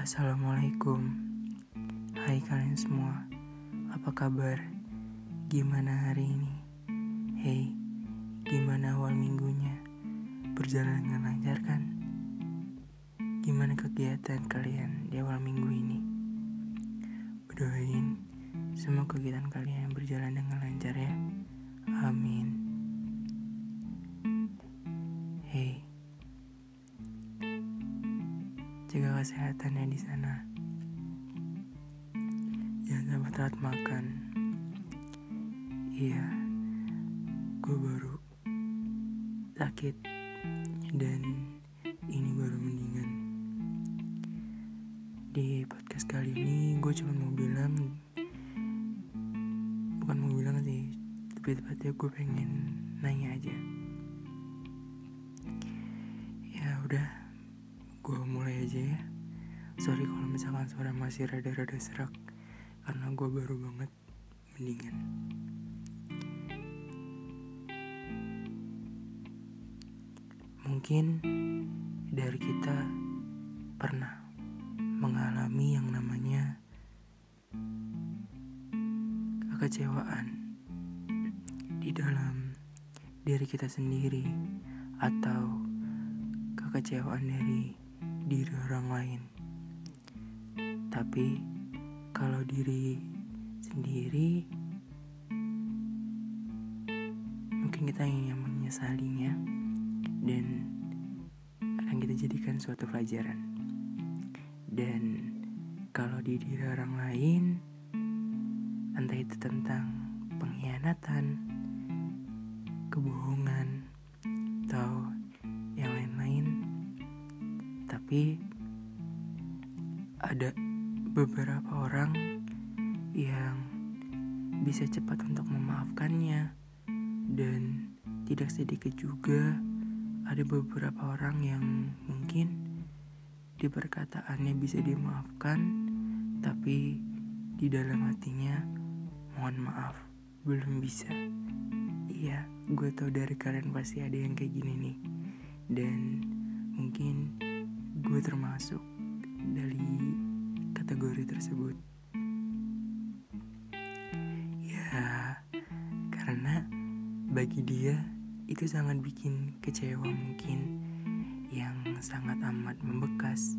Assalamualaikum Hai kalian semua Apa kabar? Gimana hari ini? Hey, gimana awal minggunya? Berjalan dengan lancar kan? Gimana kegiatan kalian di awal minggu ini? Berdoain semua kegiatan kalian berjalan dengan lancar ya Amin jaga kesehatannya di sana. Jangan sampai telat makan. Iya, gue baru sakit dan ini baru mendingan. Di podcast kali ini gue cuma mau bilang, bukan mau bilang sih, tapi tepatnya gue pengen nanya aja. Ya udah, aja ya. Sorry kalau misalkan suara masih rada-rada serak karena gue baru banget mendingan. Mungkin dari kita pernah mengalami yang namanya kekecewaan di dalam diri kita sendiri atau kekecewaan dari diri orang lain. Tapi kalau diri sendiri mungkin kita yang menyesalinya dan akan kita jadikan suatu pelajaran. Dan kalau di diri orang lain entah itu tentang pengkhianatan, kebohongan, atau tapi ada beberapa orang yang bisa cepat untuk memaafkannya. Dan tidak sedikit juga ada beberapa orang yang mungkin di perkataannya bisa dimaafkan tapi di dalam hatinya mohon maaf belum bisa. Iya gue tau dari kalian pasti ada yang kayak gini nih. Dan mungkin gue termasuk dari kategori tersebut. Ya karena bagi dia itu sangat bikin kecewa mungkin yang sangat amat membekas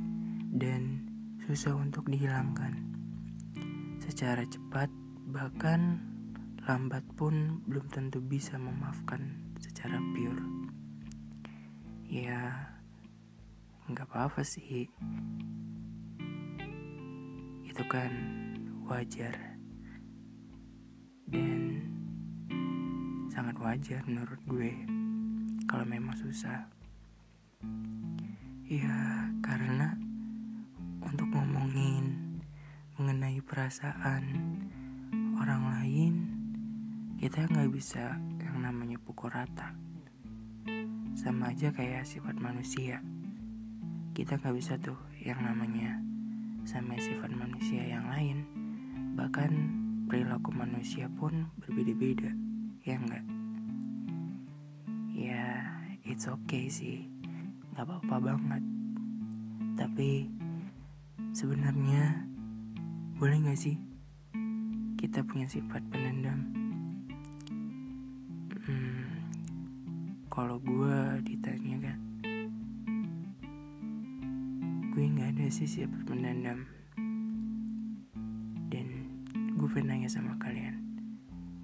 dan susah untuk dihilangkan. Secara cepat bahkan lambat pun belum tentu bisa memaafkan secara pure. Ya nggak apa-apa sih. Itu kan wajar. Dan sangat wajar menurut gue kalau memang susah. Ya karena untuk ngomongin mengenai perasaan orang lain kita nggak bisa yang namanya pukul rata. Sama aja kayak sifat manusia kita nggak bisa tuh yang namanya sama sifat manusia yang lain. Bahkan perilaku manusia pun berbeda-beda ya enggak ya it's okay sih. Nggak apa-apa banget. Tapi sebenarnya boleh nggak sih kita punya sifat penendam hmm, kalau gue ditanya kan gue nggak ada sih sifat pendendam dan gue pengen nanya sama kalian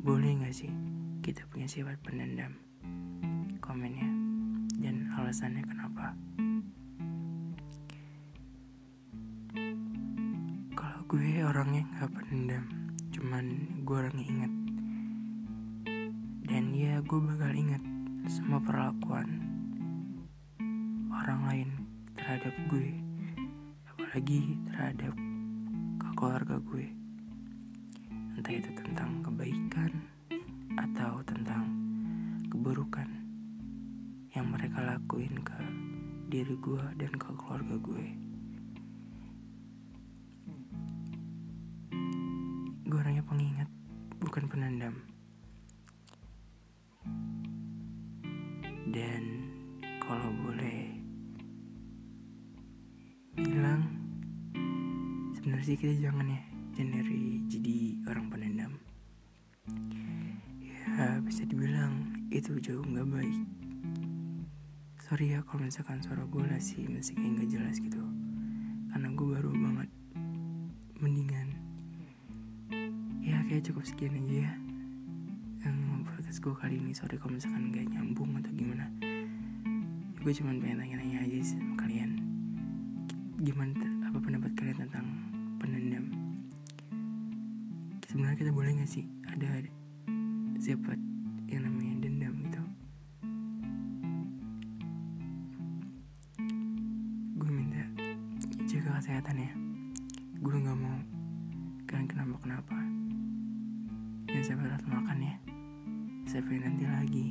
boleh nggak sih kita punya sifat pendendam komennya dan alasannya kenapa? Kalau gue orangnya nggak pendendam cuman gue orangnya inget dan ya gue bakal inget semua perlakuan orang lain terhadap gue apalagi terhadap ke keluarga gue. Entah itu tentang kebaikan atau tentang keburukan yang mereka lakuin ke diri gue dan ke keluarga gue. Gue orangnya pengingat bukan penendam. Dan kalau boleh pasti kita jangan ya jangan jadi orang pendendam ya bisa dibilang itu jauh nggak baik. Sorry ya kalau misalkan suara gue lah sih masih kayak nggak jelas gitu. Karena gue baru banget mendingan. Ya kayak cukup sekian aja ya yang podcast gue kali ini. Sorry kalau misalkan nggak nyambung atau gimana. Gue cuma pengen tanya-tanya aja sih sama kalian. Gimana apa pendapat kalian tentang pendendam sebenarnya kita boleh nggak sih ada siapa yang namanya dendam gitu? Gue minta jaga kesehatan ya. Gue nggak mau kalian kenapa kenapa dan sampai telat makan ya? Sampai nanti lagi